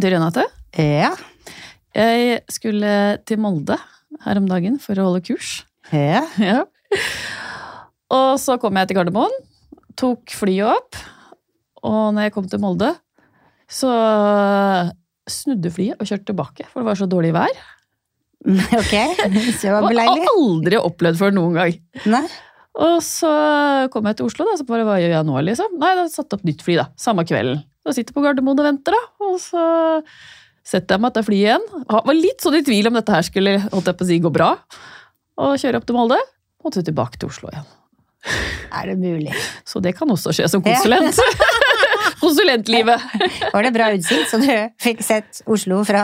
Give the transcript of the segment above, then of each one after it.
Du, Renate. Ja. Jeg skulle til Molde her om dagen for å holde kurs. Ja. Ja. Og så kom jeg til Gardermoen, tok flyet opp, og når jeg kom til Molde, så snudde flyet og kjørte tilbake, for det var så dårlig vær. Ok, så var beleilig Jeg har aldri opplevd før noen gang. Nei. Og så kom jeg til Oslo, da, så bare hva gjør jeg nå, liksom? Nei, da satte opp nytt fly, da. Samme kvelden. Da sitter jeg på Gardermoen og venter, da. Og så setter jeg meg til flyet igjen. Jeg var litt sånn i tvil om dette her skulle holdt jeg på å si, gå bra. Og kjøre opp til Molde. så tilbake til Oslo igjen. Er det mulig? Så det kan også skje som konsulent. Konsulentlivet. Var det bra utsikt, så du fikk sett Oslo fra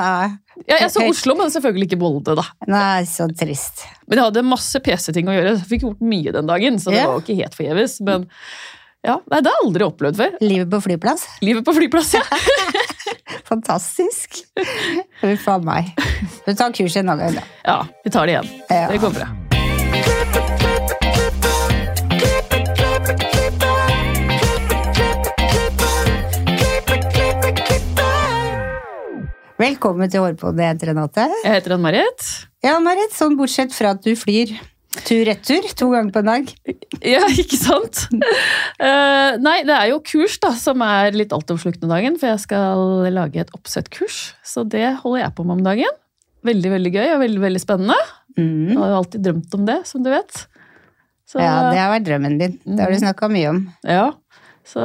Ja, jeg så Oslo, men selvfølgelig ikke Molde, da. Nei, så trist. Men jeg hadde masse PC-ting å gjøre. Jeg fikk gjort mye den dagen, så det Ja. var jo ikke helt forgjeves. Men ja, nei, det har jeg aldri opplevd før. Livet på flyplass? Livet på flyplass, ja. Fantastisk. Huff a meg. Du tar kurset en annen gang, da. Ja, vi tar det igjen. Ja. Det går bra. Velkommen til heter Renate. Jeg heter Ann-Marit. Ja, Marit, sånn bortsett fra at du flyr tur-retur to ganger på en dag. Ja, ikke sant? uh, nei, det er jo kurs da, som er litt altoppslukende dagen, for jeg skal lage et oppsettkurs. Så det holder jeg på med om dagen. Veldig, veldig gøy og veldig, veldig spennende. Jeg Mm. har jo alltid drømt om det, som du vet. Så, Ja, det har vært drømmen din. Det har du snakka mye om. ja, så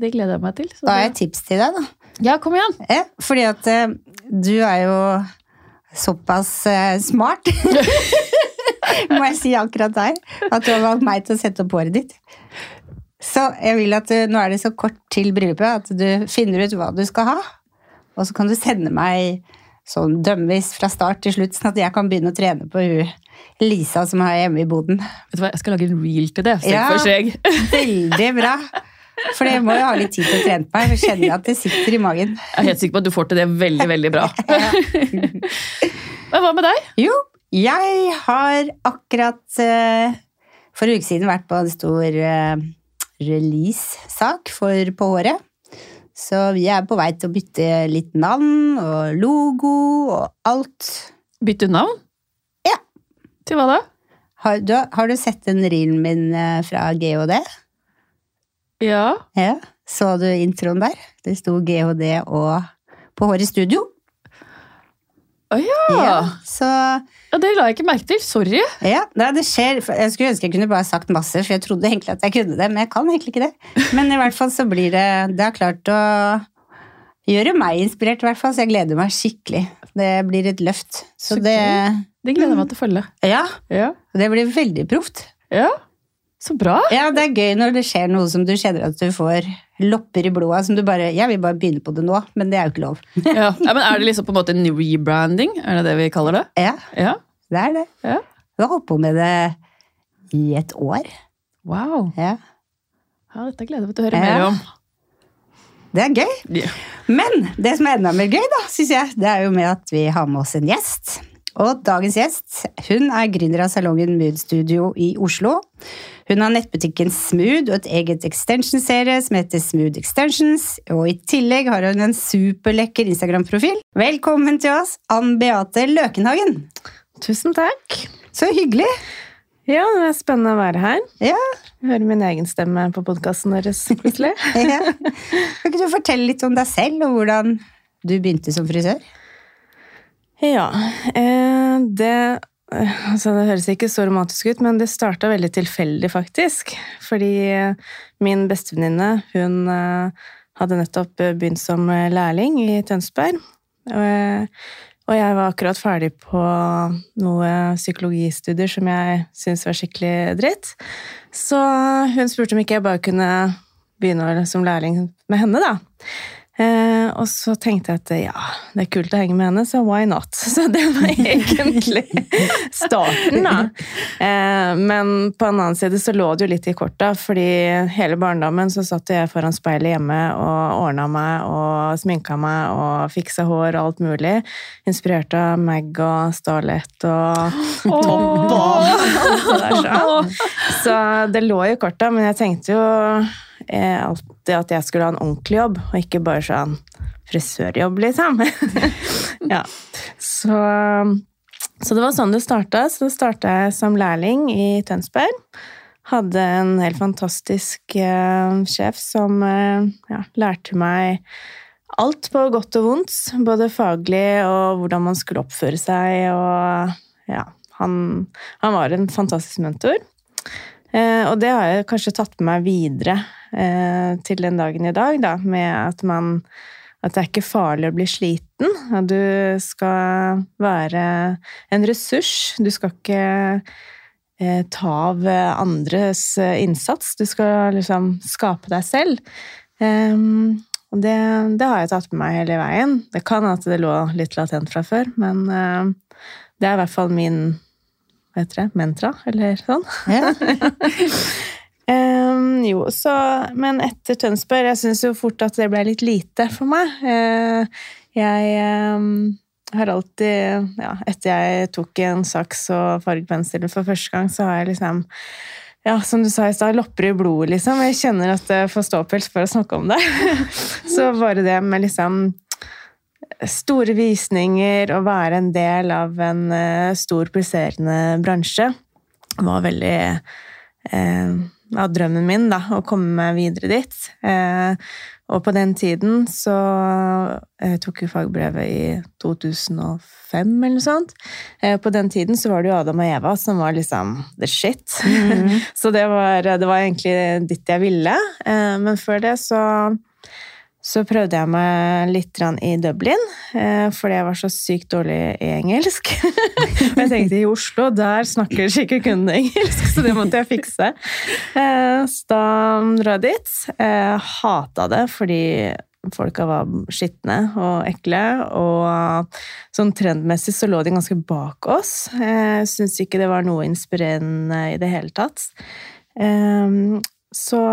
det gleder jeg meg til. Så Da har jeg et tips til deg, da. ja, kom igjen! Ja, fordi at uh, du er jo såpass uh, smart, må jeg si akkurat der, at du har valgt meg til å sette opp håret ditt. Så jeg vil at du, nå er det så kort til bryllupet at du finner ut hva du skal ha, og så kan du sende meg sånn dømmevis fra start til slutt, sånn at jeg kan begynne å trene på hun Lisa som er hjemme i boden. Vet du hva, Jeg skal lage en reel til det, steg Ja. for steg. Veldig bra! For jeg må jo ha litt tid til å trene på meg, for kjenner jeg at det sitter i magen. Jeg er helt sikker på at du får til det veldig, veldig bra. Men hva med deg? Jo, jeg har akkurat eh, for en uke siden vært på en stor eh, release-sak for På håret. Så vi er på vei til å bytte litt navn og logo og alt. Bytte navn? Ja. Til hva da? Har du, har du sett den reelen min eh, fra GHD? Ja. Ja. Så du introen der? Det sto GHD og På håret studio. Å ja. Så ja! Det la jeg ikke merke til. Sorry. Ja, det skjer. Jeg skulle ønske jeg kunne bare sagt masse, for jeg trodde egentlig at jeg kunne det, men jeg kan egentlig ikke det. Men i hvert fall så blir det Det har klart å gjøre meg inspirert, i hvert fall, så jeg gleder meg skikkelig. Det blir et løft. Så Så det Det gleder jeg meg til å følge. Ja, Ja. det blir veldig proft. ja. Så bra. Ja, det er gøy når det skjer noe som du kjenner at du får lopper i blodet, som du bare Jeg vil bare begynne på det nå, men det er jo ikke lov. Ja. Ja, men Er det liksom på en måte en rebranding? Er det det vi kaller det? Ja, Ja. det er det. Ja. Du har holdt på med det i et år. Wow. Ja. Ja, dette gleder jeg meg til å høre mer om. Det er gøy. Yeah. Men det som er enda mer gøy, da, synes jeg, det er jo med at vi har med oss en gjest. Og dagens gjest hun er gründer av salongen Mood Studio i Oslo. Hun har nettbutikken Smooth og et eget extension-serie som heter Smooth Extensions. Og i tillegg har hun en superlekker Instagram-profil. Velkommen til oss, Ann Beate Løkenhagen. Tusen takk. Så hyggelig. Ja, det er spennende å være her. Ja, Høre min egen stemme på podkasten deres plutselig. ja. Kan ikke du fortelle litt om deg selv, og hvordan du begynte som frisør? Ja, eh, det eh, Altså, det høres ikke så romantisk ut, men det starta veldig tilfeldig, faktisk. Fordi eh, min bestevenninne, hun hadde nettopp begynt som lærling i Tønsberg. Og jeg var akkurat ferdig på noen psykologistudier som jeg syntes var skikkelig dritt. Så hun spurte om ikke jeg bare kunne begynne som lærling med henne, da. Eh, og så tenkte jeg at ja, det er kult å henge med henne, så why not? Så det var egentlig starten, da. Eh, men på en annen side så lå det jo litt i korta, fordi hele barndommen så satt jeg foran speilet hjemme og ordna meg og sminka meg og fiksa hår og alt mulig. Inspirert av Mag og Starlett og Topp og alt det der. Så. så det lå i korta, men jeg tenkte jo alltid at jeg skulle ha en ordentlig jobb, og ikke bare sånn frisørjobb, liksom. ja. Så, så, det var sånn det starta. Så starta jeg som lærling i Tønsberg. Hadde en helt fantastisk uh, sjef som uh, ja, lærte meg alt på godt og vondt. Både faglig og hvordan man skulle oppføre seg. Og ja, han, han var en fantastisk mentor. Uh, og det har jeg kanskje tatt med meg videre til den dagen i dag, da, med at man at det er ikke farlig å bli sliten. At du skal være en ressurs. Du skal ikke eh, ta av andres eh, innsats. Du skal liksom skape deg selv. Um, og det, det, har jeg tatt med meg hele veien. Det kan at det lå litt latent fra før, men det er i hvert fall min hva heter det, Mentra, eller sånn. Ja. Um, jo, så Men etter Tønsberg Jeg syns jo fort at det ble litt lite for meg. Uh, jeg um, har alltid Ja, etter jeg tok en saks og fargepensel for første gang, så har jeg liksom ja, som du sa i stad, lopper i blodet, liksom. Jeg kjenner at det får ståpels for å snakke om det. så bare det med liksom store visninger, og være en del av en uh, stor, pulserende bransje, var veldig uh, av drømmen min, da, å komme meg videre dit. Eh, og på den tiden så Jeg tok jo fagbrevet i 2005 eller noe sånt. Eh, på den tiden så var det jo Adam og Eva som var liksom the shit. Mm. så det var, det var, egentlig dit jeg ville. Eh, men før det så så prøvde jeg meg litt i Dublin, eh, fordi jeg var så sykt dårlig i engelsk. Og jeg tenkte i Oslo, der snakker sikkert kundene engelsk, så det måtte jeg fikse. Eh, så da dro jeg dit. Jeg hata det fordi folka var skitne og ekle, og sånn trendmessig så lå de ganske bak oss. Jeg syns ikke det var noe inspirerende i det hele tatt. Eh, så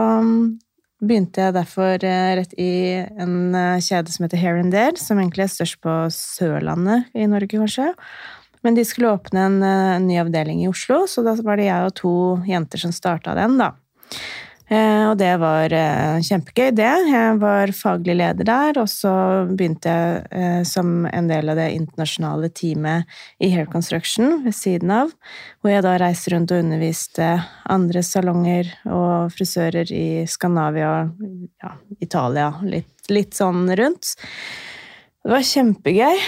begynte jeg derfor eh, rett i en eh, kjede som heter Here and There, som egentlig er størst på Sørlandet i Norge, kanskje. Men de skulle åpne en, eh, ny avdeling i Oslo, så da var det jeg og to jenter som starta den, da. Eh, og det var eh, kjempegøy, det. Jeg var faglig leder der, og så begynte jeg eh, som en del av det internasjonale teamet i Hair Construction ved siden av, hvor jeg da reiste rundt og underviste andre salonger og frisører i Skandinavia, ja, Italia, litt, litt sånn rundt. Det var kjempegøy,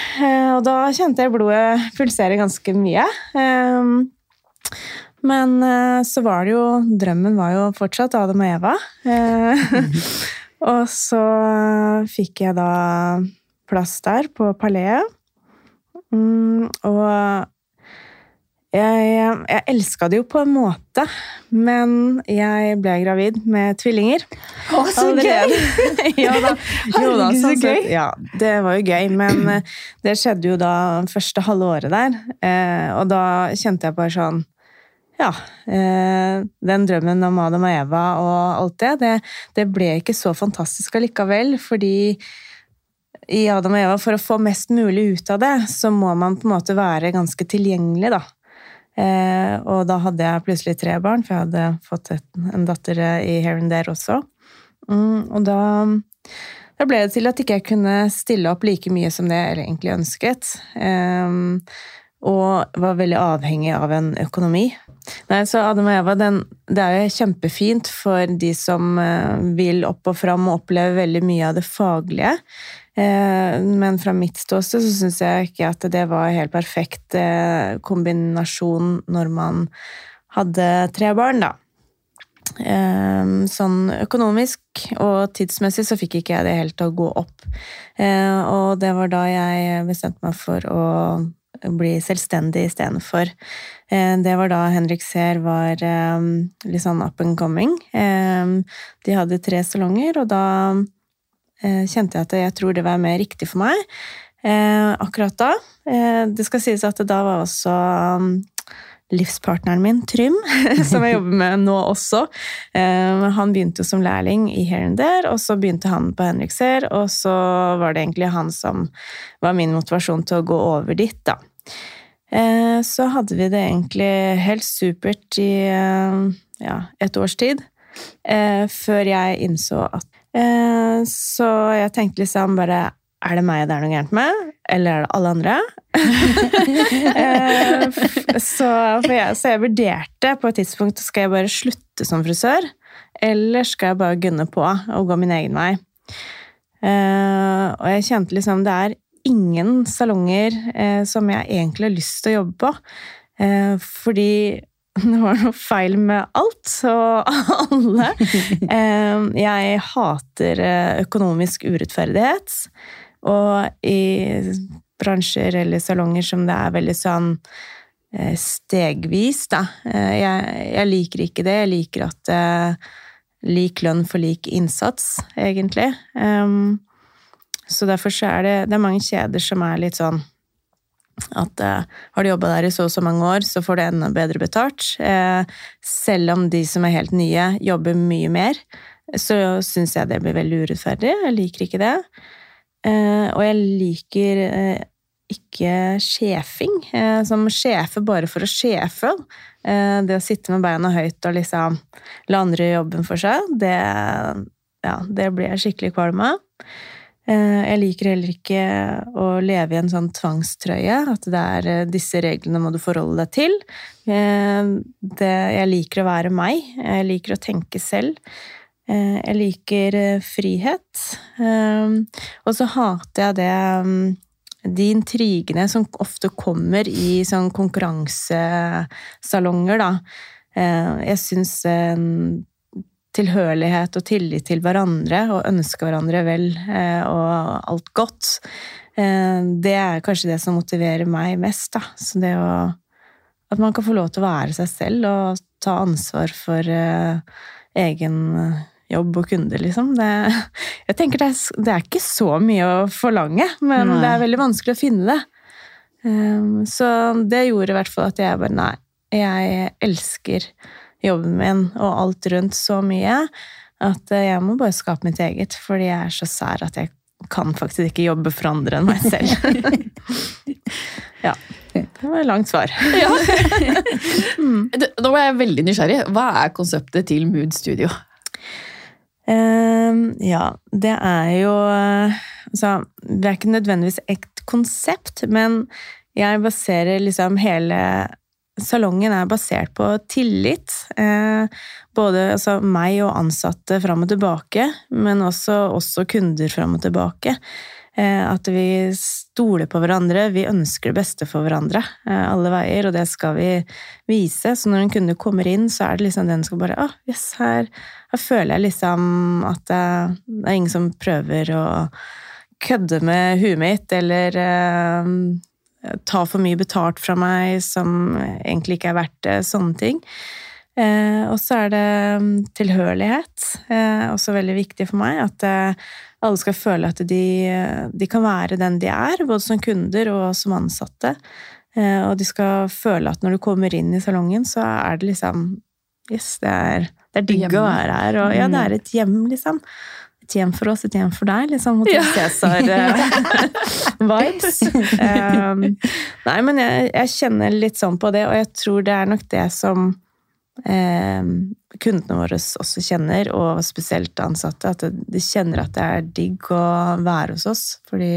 og da kjente jeg blodet pulsere ganske mye. Men eh, så var det jo Drømmen var jo fortsatt Adam og Eva. Mm. og så fikk jeg da plass der på Paleet. Mm, og jeg, jeg elska det jo på en måte, men jeg ble gravid med tvillinger. Å, så gøy! ja, da, jo, da, sånn så gøy! Ja, det var jo gøy, men eh, det skjedde jo da første halve året der. og da kjente jeg bare sånn ja, eh, den drømmen om Adam og Eva og alt det, det, det ble ikke så fantastisk allikevel, fordi i Adam og Eva, for å få mest mulig ut av det, så må man på en måte være ganske tilgjengelig, da. Eh, og da hadde jeg plutselig tre barn, for jeg hadde fått et, en datter i Here and There også. Mm, og da, da, ble det til at ikke jeg kunne stille opp like mye som det jeg egentlig ønsket. Eh, og var veldig avhengig av en økonomi. Nei, så Adam og Eva, den, det er jo kjempefint for de som eh, vil opp og fram og oppleve veldig mye av det faglige. Eh, men fra mitt ståsted så syns jeg ikke at det var helt perfekt eh, kombinasjon når man hadde tre barn, da. Sånn økonomisk og tidsmessig så fikk ikke jeg det helt til å gå opp. Og det var da jeg bestemte meg for å bli selvstendig istedenfor. Eh, det var da Henrik Seer var eh, litt sånn up and coming. Eh, de hadde tre salonger, og da kjente jeg at jeg tror det var mer riktig for meg akkurat da. Det skal sies at da var også livspartneren min, Trym, som jeg jobber med nå også. Han begynte jo som lærling i Here and There, og så begynte han på Henrikser, og så var det egentlig han som var min motivasjon til å gå over dit, da. Eh, så hadde vi det egentlig helt supert i eh, ja, et års tid. Eh, før jeg innså at Så jeg tenkte liksom bare er det meg det er noe gærent med, eller er det alle andre? Så, jeg, så, jeg, vurderte på et tidspunkt skal jeg bare slutte som frisør, eller skal jeg bare gunne på og gå min egen vei. Og jeg kjente liksom det er ingen salonger eh, som jeg egentlig har lyst til å jobbe på. fordi det var noe feil med alt og alle. Jeg hater økonomisk urettferdighet. Og i bransjer eller salonger som det er veldig sånn eh, stegvis, da. Eh, jeg, jeg liker ikke det. Jeg liker at lik lønn for lik innsats, egentlig. Um, så derfor så er det, det er mange kjeder som er litt sånn at uh, har du jobba der i så og så mange år, så får du enda bedre betalt. Uh, selv om de som er helt nye, jobber mye mer, så syns jeg det blir veldig urettferdig. Jeg liker ikke det. Uh, og jeg liker ikke sjefing. som sjefe bare for å sjefe. det å sitte med beina høyt og liksom la andre jobben for seg, det, ja, det blir jeg skikkelig kvalm av. Eh, jeg liker heller ikke å leve i en sånn tvangstrøye, at det er eh, disse reglene må du forholde deg til. Eh, jeg liker å være meg. Jeg liker å tenke selv. Jeg liker frihet. Og så hater jeg det mm, de intrigene som ofte kommer i sånn konkurransesalonger, da. Jeg syns tilhørighet og tillit til hverandre og ønske hverandre vel eh, og alt godt. Eh, det er kanskje det som motiverer meg mest. Da. Så det å At man kan få lov til å være seg selv og ta ansvar for uh, egen jobb og kunder, liksom. Det, jeg tenker det er, det er, ikke så mye å forlange, men nei. det er veldig vanskelig å finne det. Så det gjorde i hvert fall at jeg bare Nei, jeg elsker jobben min og alt rundt så mye at eh, jeg må bare skape mitt eget, fordi jeg er så sær at jeg kan faktisk ikke jobbe for andre enn meg selv. ja. Det var et langt svar. ja. mm. Nå var jeg veldig nysgjerrig. Hva er konseptet til Mood Studio? Um, ja, det er jo altså, Det er ikke nødvendigvis et konsept, men jeg baserer liksom hele salongen er basert på tillit. Eh, både altså, meg og ansatte fram og tilbake, men også, også kunder fram og tilbake. Eh, at vi stoler på hverandre, vi ønsker det beste for hverandre eh, alle veier, og det skal vi vise. Så når en kunde kommer inn, så er det liksom den skal bare Å, oh, yes, her, her, føler jeg liksom at det, er ingen som prøver å kødde med huet mitt, eller ta for mye betalt fra meg som egentlig ikke er verdt det, sånne ting. Eh, og så er det mm, tilhørighet, eh, også veldig viktig for meg. At eh, alle skal føle at de, de, kan være den de er, både som kunder og som ansatte. Eh, og de skal føle at når du kommer inn i salongen, så er det liksom Yes, det er, det er digg å være her. Og ja, det er et hjem, liksom et hjem for oss, et hjem for deg. Liksom Hotell Cæsar-vibes. Eh, um, nei, men jeg, jeg, kjenner litt sånn på det, og jeg tror det er nok det som eh, kundene våre også kjenner, og spesielt ansatte. At de kjenner at det er digg å være hos oss. Fordi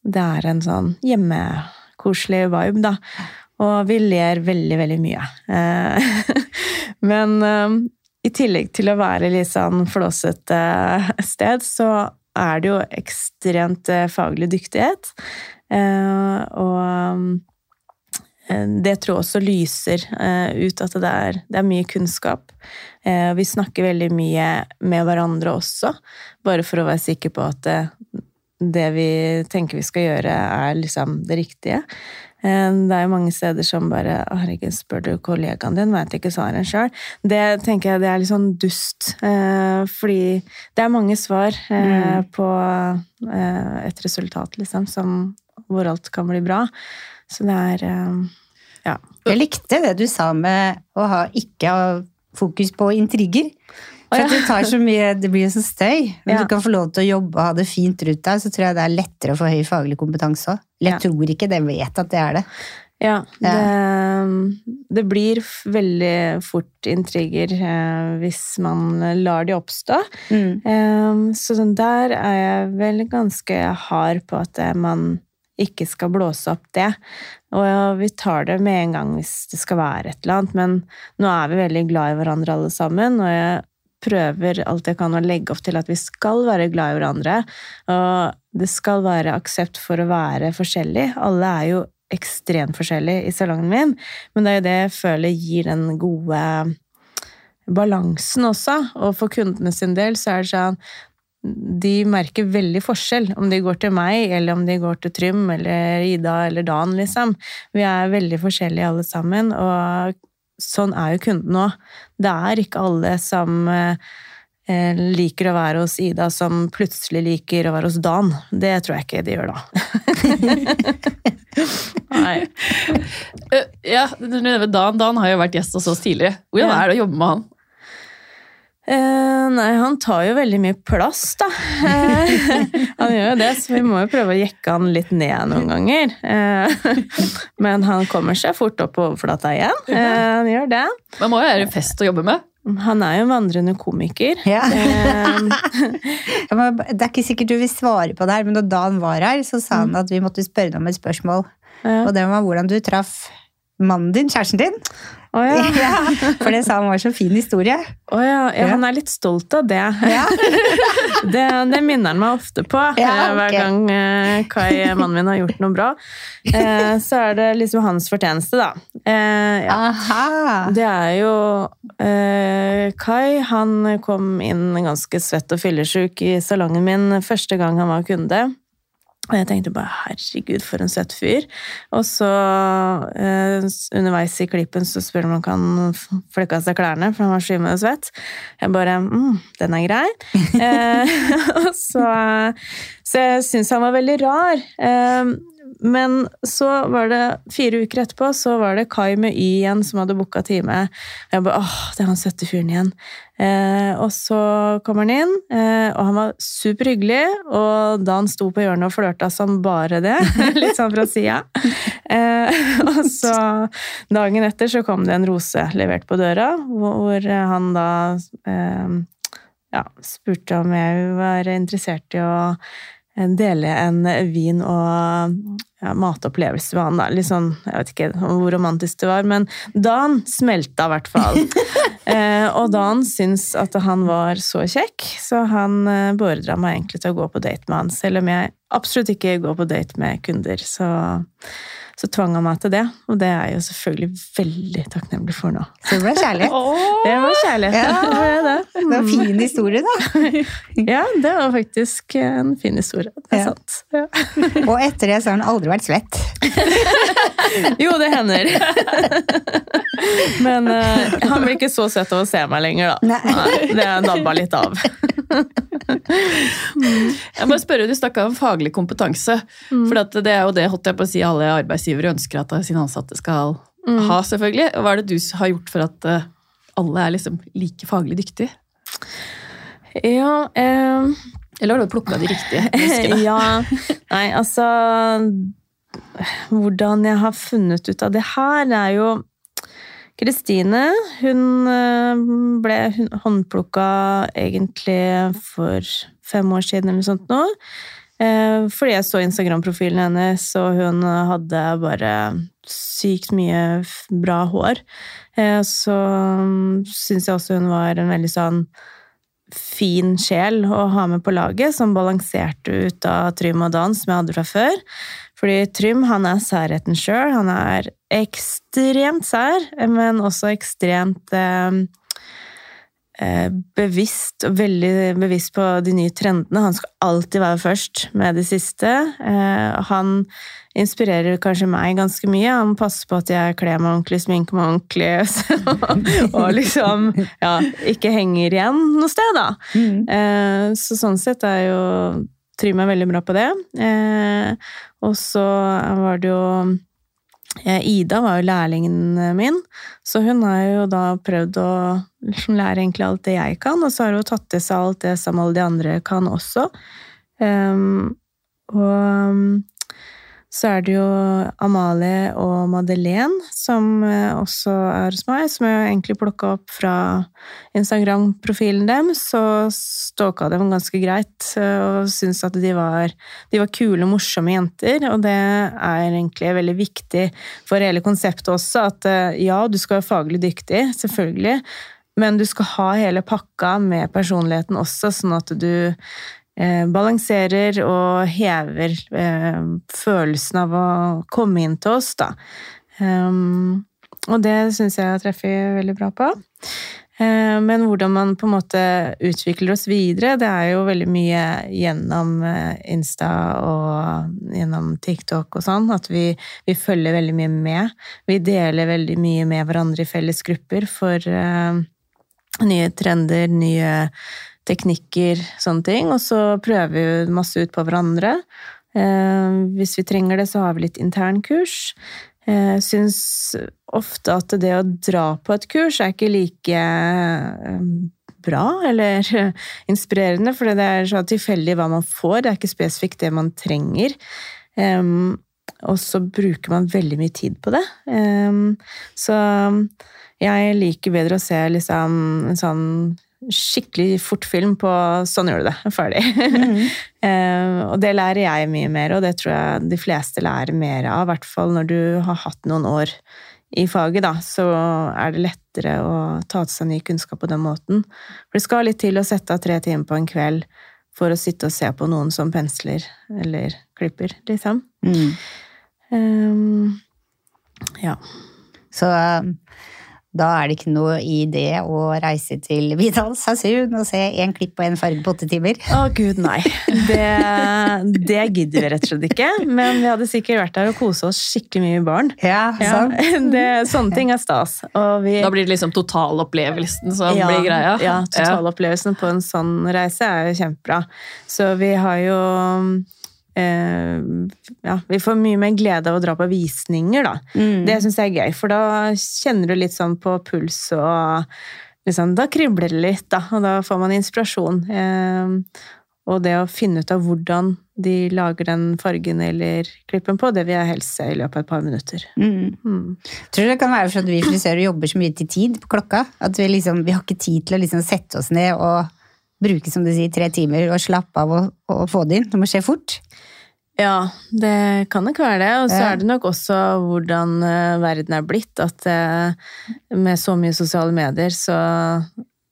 det er en sånn hjemmekoselig vibe, da. Og vi ler veldig, veldig mye. Eh, men um, i tillegg til å være litt sånn flåsete sted, så er det jo ekstremt eh, faglig dyktighet. Eh, og eh, det tror jeg også lyser ut at det er, det er mye kunnskap. Vi snakker veldig mye med hverandre også, bare for å være sikker på at det vi tenker vi skal gjøre, er liksom det riktige. Eh, det er jo mange steder som bare 'Herregud, spør du kollegaen din, veit ikke svaret sjøl'. Det tenker jeg det er litt sånn dust. Eh, fordi det er mange svar eh, mm. på et resultat, liksom, som, hvor alt kan bli bra. Så det er Ja. Jeg likte det du sa med å ha, ikke ha fokus på intriger. For det tar så mye, det blir jo så støy. Hvis ja. du kan få lov til å jobbe og ha det fint rundt deg, så tror jeg det er lettere å få høy faglig kompetanse òg. Jeg ja. tror ikke det jeg vet at det er det. Ja, det, det blir veldig fort intriger eh, hvis man lar de oppstå. Mm. Eh, så der er jeg vel ganske hard på at eh, man ikke skal blåse opp det. Og vi tar det med en gang hvis det skal være et eller annet, men nå er vi veldig glad i hverandre alle sammen, og jeg prøver alt jeg kan å legge opp til at vi skal være glad i hverandre, og det skal være aksept for å være forskjellig. Alle er jo ekstremt forskjellige i salongen min, men det er jo det jeg føler gir den gode balansen også. Og for kundene sin del så er det sånn de merker veldig forskjell om de går til meg, eller om de går til Trym eller Ida eller Dan, liksom. Vi er veldig forskjellige alle sammen, og sånn er jo kunden òg. Det er ikke alle som eh, eh, liker å være hos Ida, som plutselig liker å være hos Dan. Det tror jeg ikke de gjør da. Nei. Eh, Ja, Dan. Dan har jo vært gjest hos oss tidligere. Hvordan er det å jobbe med han? Eh, nei, han tar jo veldig mye plass, da. Eh, han gjør jo det, så vi må jo prøve å jekke han litt ned noen ganger. Eh, men han kommer seg fort opp på overflata igjen. Eh, han gjør det. Man må jo være en fest å jobbe med. Han er jo en vandrende komiker. Ja. Eh, Det er ikke sikkert du vil svare på det her, men da han var her, så sa han at vi måtte spørre deg om et spørsmål. ja. Og det var hvordan du traff mannen din, kjæresten din. Å ja. Ja, for det sa han var så fin historie. Oh, ja. ja, han er litt stolt av det. Ja. Det, det minner han meg ofte på. Eh, Hver gang eh, Kai, mannen min, har gjort noe bra. Eh, Så er det liksom hans fortjeneste, da. Eh, ja. Aha! Det er jo eh, Kai, han kom inn ganske svett og fyllesyk i salongen min første gang han var kunde. Og jeg tenkte bare herregud, for en søt fyr. Og så eh, underveis i klippen så spør han om han kan flekke av seg klærne, for han var skymmende svett. Jeg bare mm, den er grei. eh, og så, så jeg syns han var veldig rar. Eh, men så var det fire uker etterpå, så var det Kai med Y igjen som hadde booka time. Og jeg bare åh, det er han søtte fyren igjen. Eh, og så kommer han inn, eh, og han var superhyggelig. Og da han sto på hjørnet og flørta som bare det, litt sånn fra sida. Eh, og så dagen etter så kom det en rose levert på døra, hvor, hvor han da eh, ja, spurte om jeg var interessert i å dele en vin- og ja, matopplevelse med han. Da. Litt sånn, jeg vet ikke hvor romantisk det var, men Dan smelta i hvert fall. eh, og Dan syntes at han var så kjekk, så han eh, beordra meg egentlig til å gå på date med han, selv om jeg absolutt ikke går på date med kunder. Så, så tvang han meg til det, og det er jeg jo selvfølgelig veldig takknemlig for nå. Så det ble kjærlighet. Det var kjærlighet. Ja. Det var det. Det var en fin historie, da. Ja, det var faktisk en fin historie. Det er Ja. sant. Ja. Og etter det så har han aldri vært svett. Jo, det hender. Men uh, han blir ikke så søt av å se meg lenger, da. Nei. det dabba litt av. Jeg må spørre, Du snakka om faglig kompetanse. For at det er jo det holdt jeg på å si, alle arbeidsgivere ønsker at sine ansatte skal ha. selvfølgelig. Og Hva er det du har gjort for at eh, alle er liksom like faglig dyktige? Ja, eh, Eller har du plukka de riktige ja Nei, altså Hvordan jeg har funnet ut av det her, det er jo Kristine, hun eh, ble håndplukka egentlig for fem år siden eller noe sånt nå. Eh, Fordi jeg så Instagram-profilen hennes, og hun hadde bare sykt mye bra hår. Eh, Så syns jeg også hun var en veldig sånn fin sjel å ha med på laget, som balanserte ut av Trym og Dan, som jeg hadde fra før. Fordi Trym han er særheten sjøl. Han er ekstremt sær, men også ekstremt eh, bevisst, og veldig bevisst på de nye trendene. Han skal alltid være først med det siste. Eh, han inspirerer kanskje meg ganske mye. Han passer på at jeg kler meg ordentlig, sminker meg ordentlig, og liksom ja, ikke henger igjen noe sted, da. Mm. Eh, så sånn sett er jo Trym er veldig bra på det. Eh, og så var det jo eh, Ida var jo lærlingen min, så hun har jo da prøvd å liksom lære egentlig alt det jeg kan, og så har hun tatt til seg alt det som alle de andre kan også. Um, og Så er det jo Amalie og Madeleine som eh, også er hos meg, som jeg egentlig plukka opp fra Instagram-profilen dem. Så stalka dem ganske greit eh, og syntes at de var, de var kule, morsomme jenter. Og det er egentlig veldig viktig for hele konseptet også, at eh, ja, du skal være faglig dyktig, selvfølgelig. Men du skal ha hele pakka med personligheten også, sånn at du balanserer og hever eh, følelsen av å komme inn til oss, da. Um, og det syns jeg treffer veldig bra på. Eh, men hvordan man på en måte utvikler oss videre, det er jo veldig mye gjennom eh, Insta og gjennom TikTok og sånn, at vi, vi følger veldig mye med. Vi deler veldig mye med hverandre i felles grupper for nye trender, nye teknikker, sånne ting. Og så prøver vi masse ut på hverandre. Eh, hvis vi trenger det, så har vi litt internkurs. Jeg eh, syns ofte at det å dra på et kurs er ikke like eh, bra eller inspirerende, for det er så tilfeldig hva man får, det er ikke spesifikt det man trenger. og så bruker man veldig mye tid på det. så jeg liker bedre å se liksom en sånn skikkelig fort film på 'sånn gjør du det', ferdig. Mm. uh, og det lærer jeg mye mer, og det tror jeg de fleste lærer mer av. I hvert fall når du har hatt noen år i faget, da, så er det lettere å ta til seg ny kunnskap på den måten. For det skal litt til å sette av tre timer på en kveld for å sitte og se på noen som pensler eller klipper, liksom. Mm. Um, ja. Så um da er det ikke noe i det å reise til Vidal Vidalsasund og se én klipp og én farge på åtte timer. Å oh, gud, nei. Det, det, gidder vi rett og slett ikke. Men vi hadde sikkert vært der og kosa oss skikkelig mye i baren. Ja, ja. Det, sånne ting er stas. Vi, da blir det liksom totalopplevelsen som ja, blir greia? Ja, totalopplevelsen på en sånn reise er jo kjempebra. Så vi har jo ja, vi får mye mer glede av å dra på visninger, da. Mm. Det syns jeg er gøy, for da kjenner du litt sånn på puls og liksom, Da kribler det litt, da, og da får man inspirasjon. Eh, og det å finne ut av hvordan de lager den fargen eller klippen på, det vil jeg helst se i løpet av et par minutter. Mm. Mm. Tror du det kan være for at vi frisører jobber så mye til tid på klokka? At vi, liksom, vi har ikke tid til å liksom sette oss ned og bruke som du sier, tre timer og slappe av og, og få det inn. Det må skje fort. Ja, det kan nok være det. Og så er det nok også hvordan uh, verden er blitt. At uh, med så mye sosiale medier, så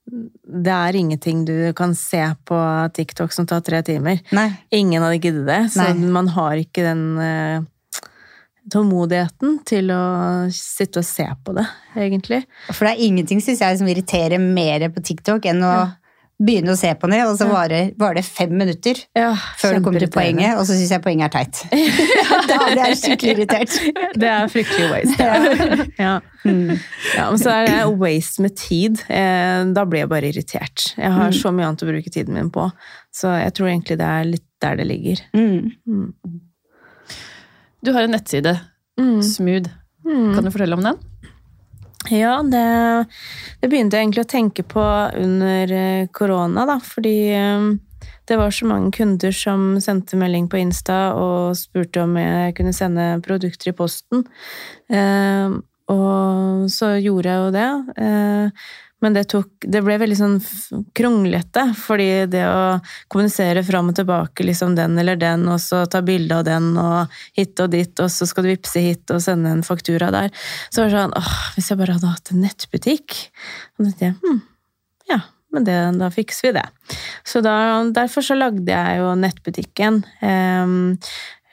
det er ingenting du kan se på TikTok som tar tre timer. Nei. Ingen hadde giddet det. Så Nei. man har ikke den uh, tålmodigheten til å sitte og se på det, egentlig. For det er ingenting, syns jeg, som irriterer mer på TikTok enn å ja begynne å se på det, og så varer, var det fem minutter ja, før du kommer til poenget, og så syns jeg poenget er teit. da blir jeg skikkelig irritert. Det er fryktelig waste. Ja. Mm. ja. men så er det waste med tid. Eh, da blir jeg bare irritert. Jeg har mm. så mye annet å bruke tiden min på, så jeg tror egentlig det er litt der det ligger. Mm. mm. Du har en nettside, mm. Smooth. Mm. Kan du fortelle om den? Ja, det, det, begynte jeg egentlig å tenke på under eh, korona, da. Fordi eh, det var så mange kunder som sendte melding på Insta og spurte om jeg kunne sende produkter i posten. Eh, og så gjorde jeg jo det. Men det, tok, det ble veldig sånn kronglete, fordi det å kommunisere fram og tilbake liksom den eller den, og så ta bilde av den, og hit og dit, og så skal du vippse hit og sende en faktura der Så var det sånn åh, Hvis jeg bare hadde hatt en nettbutikk Og da tenkte jeg hm, ja, men det, da fikser vi det. Så da, derfor så lagde jeg jo nettbutikken. Um,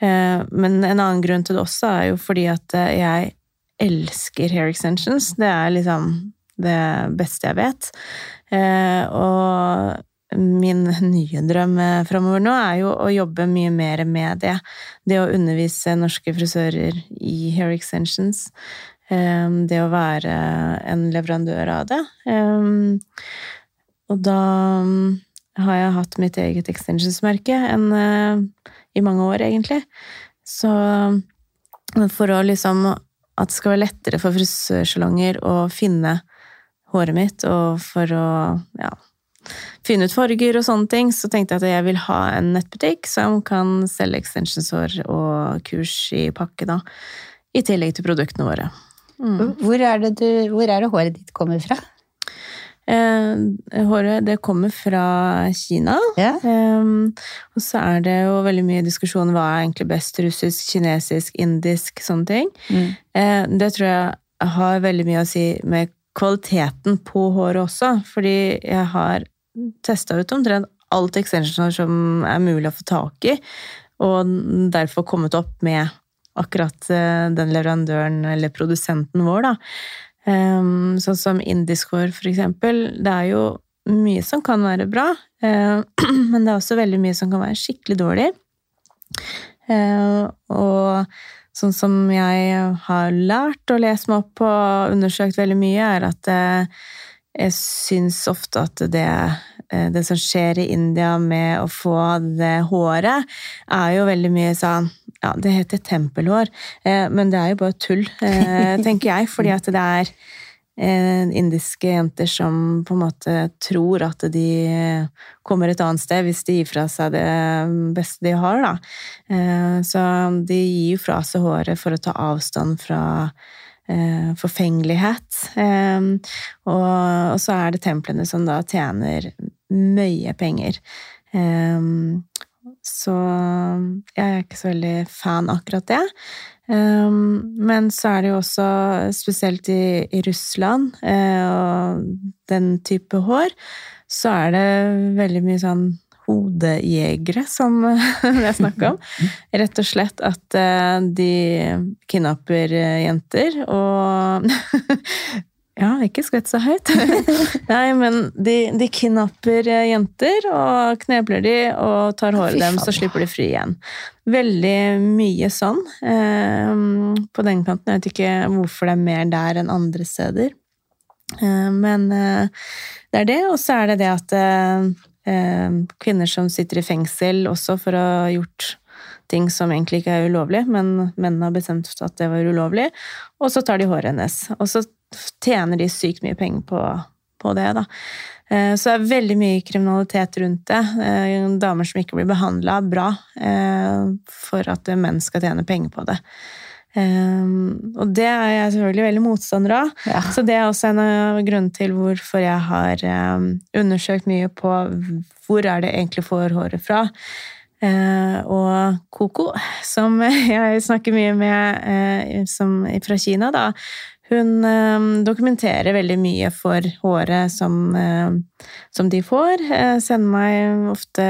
uh, men en annen grunn til det også er jo fordi at jeg elsker hair extensions. Det er liksom det beste jeg vet. Eh, og min nye drøm framover nå er jo å jobbe mye mer med det. Det å undervise norske frisører i hair extensions. Eh, det å være en leverandør av det. Eh, og da har jeg hatt mitt eget extensions-merke i mange år, egentlig. Så for å liksom At det skal være lettere for frisørsalonger å finne håret mitt, og for å ja, finne ut farger og sånne ting, så tenkte jeg at jeg vil ha en nettbutikk som kan selge extensionshår og kurs i pakke, da. I tillegg til produktene våre. Mm. Hvor, er det du, hvor er det håret ditt kommer fra? Eh, håret det kommer fra Kina. Yeah. Eh, og så er det jo veldig mye diskusjon hva er egentlig best russisk, kinesisk, indisk, sånne ting. Mm. Eh, det tror jeg har veldig mye å si med kvaliteten på håret også, fordi jeg har testa ut omtrent alt extensioner som er mulig å få tak i, og derfor kommet opp med akkurat eh, den leverandøren eller produsenten vår, da. Um, sånn som indisk hår, for eksempel. Det er jo mye som kan være bra, uh, men det er også veldig mye som kan være skikkelig dårlig. Uh, og sånn som jeg har lært og lest meg opp og undersøkt veldig mye, er at uh, jeg syns ofte at det, det som skjer i India med å få det håret, er jo veldig mye sånn ja, det heter tempelhår, eh, men det er jo bare tull, eh, tenker jeg. Fordi at det er eh, indiske jenter som på en måte tror at de kommer et annet sted hvis de gir fra seg det beste de har, da. Så de gir fra seg håret for å ta avstand fra forfengelighet. Og så er det templene som da tjener mye penger. Så jeg er ikke så veldig fan akkurat det. Um, men så er det jo også, spesielt i, Russland uh, og den type hår, så er det veldig mye sånn hodejegere som det er snakk om. Rett og slett at uh, de kidnapper jenter og Ja, ikke skvett så høyt. Nei, men de, de, kidnapper eh, jenter og knebler de og tar håret deres, så slipper de fri igjen. Veldig mye sånn eh, på den kanten. Jeg vet ikke hvorfor det er mer der enn andre steder. Eh, men eh, det er det, og så er det det at eh, eh, kvinner som sitter i fengsel også for å ha gjort ting som egentlig ikke er ulovlig, men mennene har bestemt at det var ulovlig, og så tar de håret hennes. Og så tjener de sykt mye penger på, på det, da. Eh, så det er veldig mye kriminalitet rundt det. Eh, damer som ikke blir behandla bra eh, for at menn skal tjene penger på det. Og det er jeg selvfølgelig veldig motstander av. Ja. Så det er også en av grunnene til hvorfor jeg har undersøkt mye på hvor er det egentlig får håret fra. Og Koko, som jeg snakker mye med som, fra Kina, da, hun eh, dokumenterer veldig mye for håret som, eh, som de får. Eh, sender meg ofte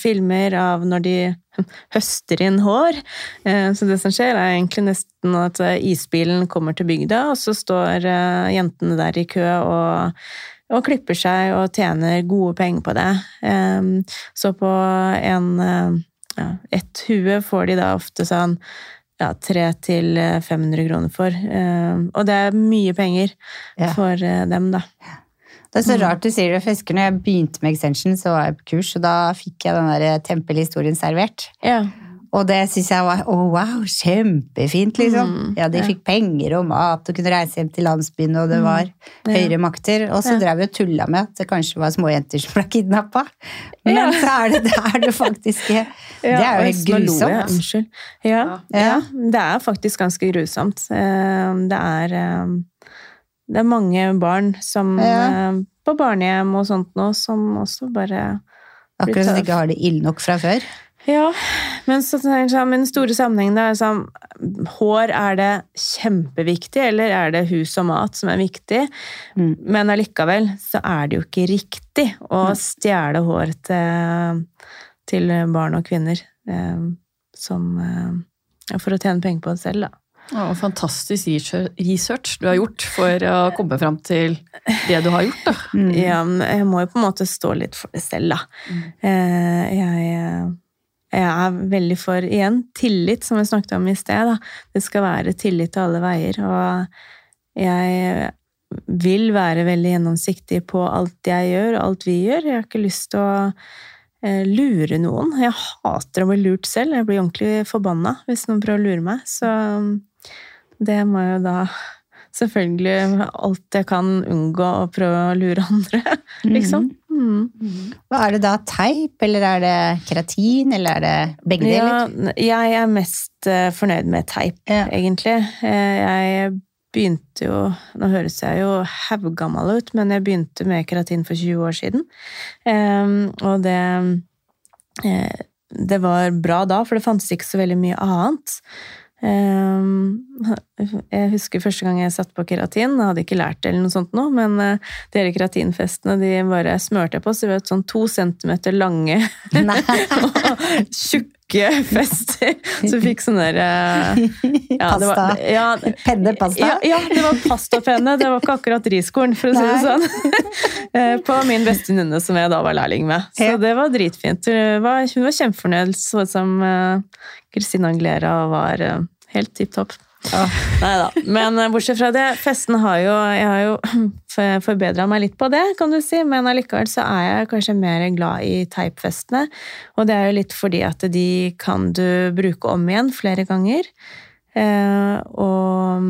filmer av når de høster inn hår. Så det som skjer, er egentlig nesten at isbilen kommer til bygda, og så står jentene der i kø og, og klipper seg og tjener gode penger på det. Så på en, ja, ett hue får de da ofte sånn ja, 300-500 eh, kroner for. Eh, og det er mye penger ja. for eh, dem, da. Det er så mm. rart du sier det, for jeg husker når jeg begynte med extension, så var jeg på kurs, og da fikk jeg den der tempelhistorien servert. Ja. Og det syns jeg var oh, wow, kjempefint, liksom. Mm, ja, de ja. fikk penger og mat og kunne reise hjem til landsbyen, og det mm, var mm, høyere makter. Og så ja. drev vi og tulla med at det kanskje var småjenter som ble kidnappa. Men ja. så er det, det, er det faktisk Det er jo helt grusomt. Unnskyld. Ja, det er faktisk ganske grusomt. Eh, det er, eh, det er mange barn som eh, på barnehjem og sånt nå, som også bare Akkurat som de ikke har det ille nok fra før? Ja, men så tenker jeg, den store sammenhengen er sånn Hår, er det kjempeviktig, eller er det hus og mat som er viktig? Mm. Men allikevel så er det jo ikke riktig å stjele hår til, til, barn og kvinner eh, som eh, For å tjene penger på det selv, da. Å, fantastisk research du har gjort for å komme fram til det du har gjort. Da. Mm. Ja, jeg må jo på en måte stå litt for det selv, da. Mm. Eh, jeg jeg er veldig for, igjen, tillit, som vi snakket om i sted. Da. Det skal være tillit til alle veier. Og jeg vil være veldig gjennomsiktig på alt jeg gjør, alt vi gjør. Jeg har ikke lyst til å eh, lure noen. Jeg hater å bli lurt selv. Jeg blir ordentlig forbanna hvis noen prøver å lure meg. Så det må jo da selvfølgelig alt jeg kan unngå å prøve å lure andre, liksom. Mm. Mm. Hva Er det da teip, eller er det keratin, eller er det begge Ja, deler? jeg er mest eh, fornøyd med teip, Ja. egentlig. Eh, jeg begynte jo Nå høres jeg jo haugammal ut, men jeg begynte med keratin for 20 år siden. Og det eh, Det var bra da, for det fantes ikke så veldig mye annet. Em, jeg husker første gang jeg satt på keratin, jeg hadde ikke lært det eller noe sånt nå, men eh, de keratinfestene de bare smørte jeg på, så det var sånn to centimeter lange og tjukke fester. Så vi fikk sånn der eh, ja, det var- Pasta. Ja, Pennepasta? ja, ja, det var pastapenne. Det var ikke akkurat riskorn, for å si det sånn. Eh, På min beste venninne, som jeg da var lærling med. Så det var dritfint. Hun var, hun var kjempefornøyd, sånn som eh, Christina Anglera var helt tipp topp. Nei da. Men eh, bortsett fra det, festene har jo Jeg har jo forbedra meg litt på det, kan du si, men allikevel så er jeg kanskje mer glad i teipfestene. Og det er jo litt fordi at de kan du bruke om igjen flere ganger. Eh, og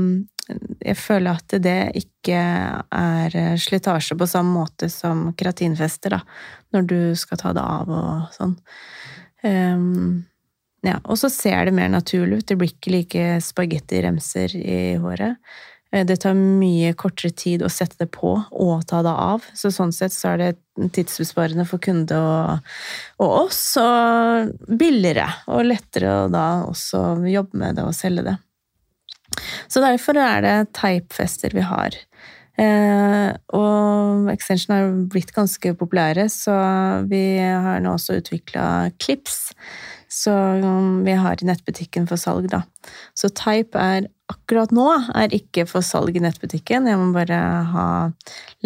jeg føler at det ikke er slitasje på samme måte som keratinfester, da, når du skal ta det av og sånn. Ja, og så ser det mer naturlig ut. Det blir ikke like spagetti-remser i håret. Eh, Det tar mye kortere tid å sette det på og ta det av. Så sånn sett så er det tidsbesparende for kunde og, og oss, og billigere og lettere å da også jobbe med det og selge det. Så derfor er det teipfester vi har. Eh, og extension har blitt ganske populære, så vi har nå også utvikla clips. Så um, vi har i nettbutikken for salg, da. Så Type er akkurat nå er ikke for salg i nettbutikken. Jeg må bare ha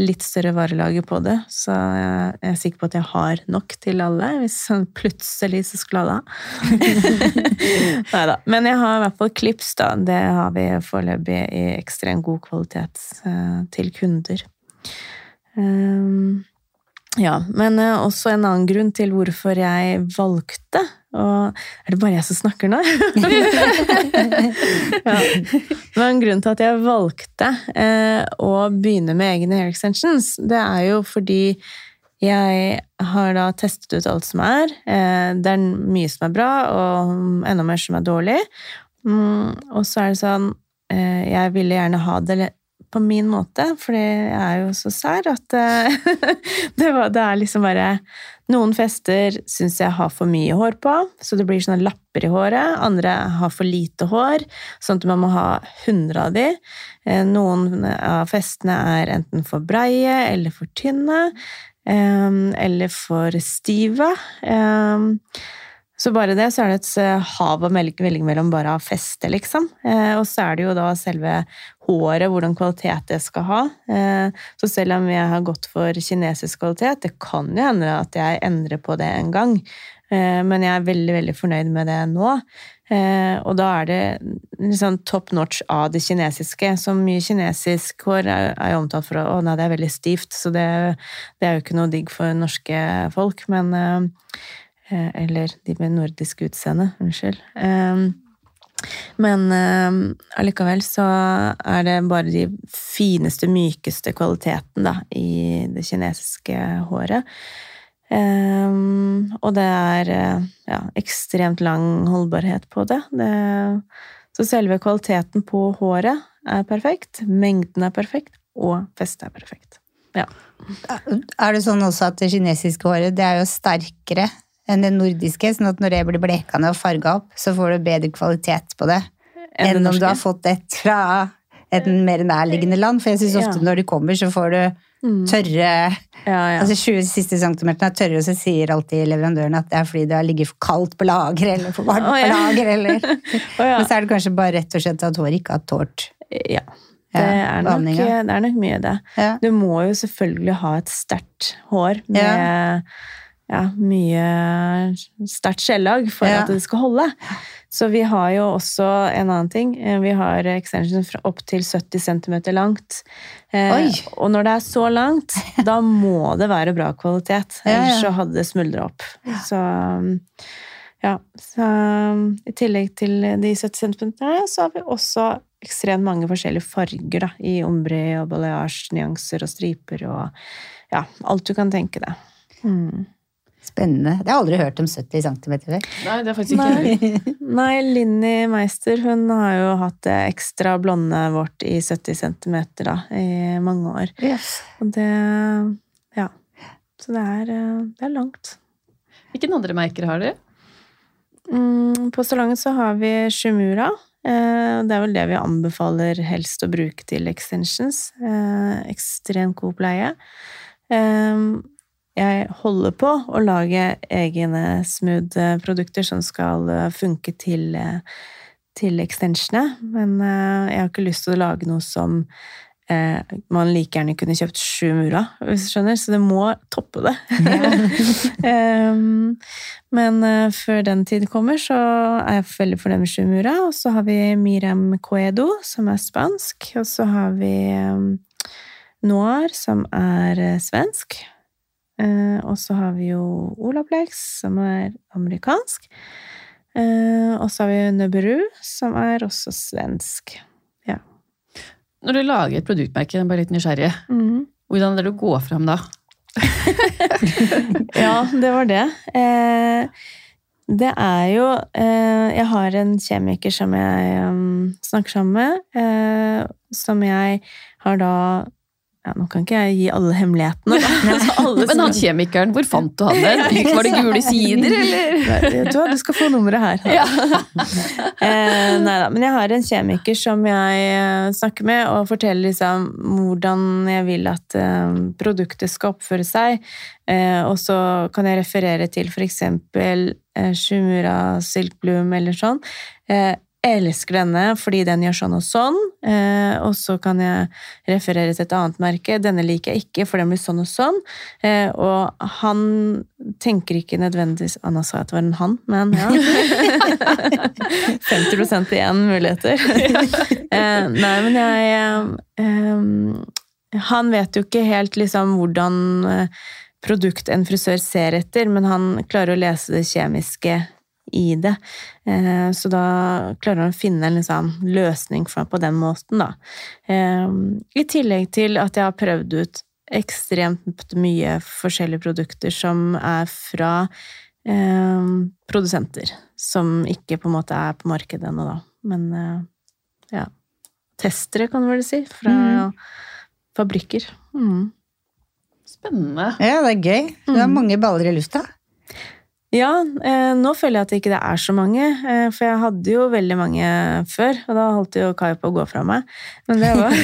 litt større varelager på det, så jeg er sikker på at jeg har nok til alle. Hvis han plutselig så skulle ha det. Nei da. Men jeg har i hvert fall klips, da. Det har vi foreløpig i ekstremt god kvalitet eh, til kunder. Um, ja, men eh, også en annen grunn til hvorfor jeg valgte og Er det bare jeg som snakker nå? ja. Men en grunn til at jeg valgte eh, å begynne med egne hair extensions, det er jo fordi jeg har da testet ut alt som er. Eh, det er mye som er bra, og enda mer som er dårlig. Mm, og så er det sånn eh, Jeg ville gjerne ha det på min måte, fordi jeg er jo så sær at eh, det, var, det er liksom bare Noen fester syns jeg har for mye hår på, så det blir sånne lapper i håret. Andre har for lite hår, sånn at man må ha 100 av de. Eh, Noen av festene er enten for breie eller for tynne, eh, eller for stive. Så bare det, så er det et eh, hav av velge mellom bare å feste, liksom. Eh, og så er det jo da selve håret, hvordan kvalitet det skal ha. Eh, så selv om jeg har gått for kinesisk kvalitet, det kan jo hende at jeg endrer på det en gang. Eh, men jeg er veldig, veldig fornøyd med det nå. Eh, og da er det liksom top notch av det kinesiske. Så mye kinesisk hår er, er jo omtalt for å nei, det er veldig stivt, så det, det er jo ikke noe digg for norske folk. Men eh, Eller de med nordisk utseende, unnskyld. Eh, men eh, allikevel så er det bare de fineste, mykeste kvaliteten da, i det kinesiske håret. Eh, og det er eh, ja, ekstremt lang holdbarhet på det. det. Så selve kvaliteten på håret er perfekt, mengden er perfekt, og festet er perfekt. Ja. Er det sånn også at det kinesiske håret det er jo sterkere enn det nordiske, sånn at når det blir blekende og farga opp, så får du bedre kvalitet på det Enn enn om du har fått et fra et mer nærliggende land. For jeg syns ofte Ja. når de kommer, så får du tørre Ja, ja. Altså 20 siste centimeterne er tørre, og så sier alltid leverandøren at det er fordi det har ligget for kaldt på lager, eller for varmt oh, på lager, eller oh. Men så er det kanskje bare rett og slett at håret ikke har tålt ja. Det er, nok, det er nok mye det. Du må jo selvfølgelig ha et sterkt hår med ja. mye sterkt skjellag for Ja. at det skal holde. Så vi har jo også en annen ting. Eh, Vi har extension opp til 70 cm langt. Eh, Og når det er så langt, da må det være bra kvalitet. Ja, ja. Ellers så hadde det smuldra opp. Så ja. Så, I tillegg til de 70 cm, så har vi også ekstremt mange forskjellige farger da, i ombre og balayage, nyanser og striper og ja, alt du kan tenke deg. Mm. Spennende. Det har jeg aldri hørt om 70 cm før. Nei, det er faktisk ikke Nei. Nei, Linni Meister hun har jo hatt det ekstra blonde vårt i 70 cm da, i mange år. Yes. Og det Ja. Så det er, eh, det er langt. Hvilke andre merker har dere? Mm, på salongen så har vi Shumura. Eh, det er vel det vi anbefaler helst å bruke til extensions. Eh, ekstremt god pleie. Eh, jeg holder på å lage egne smooth-produkter som skal eh, funke til, eh, til extensionene, men eh, jeg har ikke lyst til å lage noe som eh, man like gjerne kunne kjøpt sju mura, hvis du skjønner, så det må toppe det. Em, men eh, før den tid kommer, så er jeg veldig fornøyd med sju mura. Og så har vi Miriam Coedo, som er spansk. Og så har vi Noir, som er eh, svensk. Eh, og så har vi jo Olaplex, som er amerikansk. Eh, og så har vi Nøbru, som er også svensk. Når du lager et produktmerke, jeg er litt nysgjerrig, hvordan er det du går fram da? Ja, det var det. Eh, det er jo eh, Jeg har en kjemiker som jeg um, snakker sammen med, eh, som jeg har da ja, Nå kan ikke jeg gi alle hemmelighetene. Altså, alle Men som- han kjemikeren, hvor fant du han den? Var det gule sider, eller? Vet du hva, du skal få nummeret her. Ja. Eh, nei da, men jeg har en kjemiker som jeg eh, snakker med, og forteller liksom hvordan jeg vil at eh, produktet skal oppføre seg. Eh, og så kan jeg referere til eksempel eh, Shumura Silk Bloom eller sånn. Elsker denne fordi den gjør sånn og sånn. Eh, og så kan jeg referere til et annet merke. Denne liker jeg ikke, for den blir sånn og sånn. Eh, og han tenker ikke nødvendigvis Anna sa at det var en han, men ja. 50 igjen muligheter. eh, nei, men jeg eh, eh, Han vet jo ikke helt liksom hvordan eh, produkt en frisør ser etter, men han klarer å lese det kjemiske i det. Eh, så da klarer han å finne en liksom, løsning for, meg på den måten, da. Eh, I tillegg til at jeg har prøvd ut ekstremt mye forskjellige produkter som er fra eh, produsenter, som ikke på en måte er på markedet ennå, da. Men eh, ja. Testere, kan du vel si, fra mm. fabrikker. Mm. Spennende. Ja, det er gøy. Du har mange baller i lufta. Ja, eh, nå føler jeg at det ikke er så mange, eh, for jeg hadde jo veldig mange før, og da holdt jo Kai på å gå fra meg. Men det var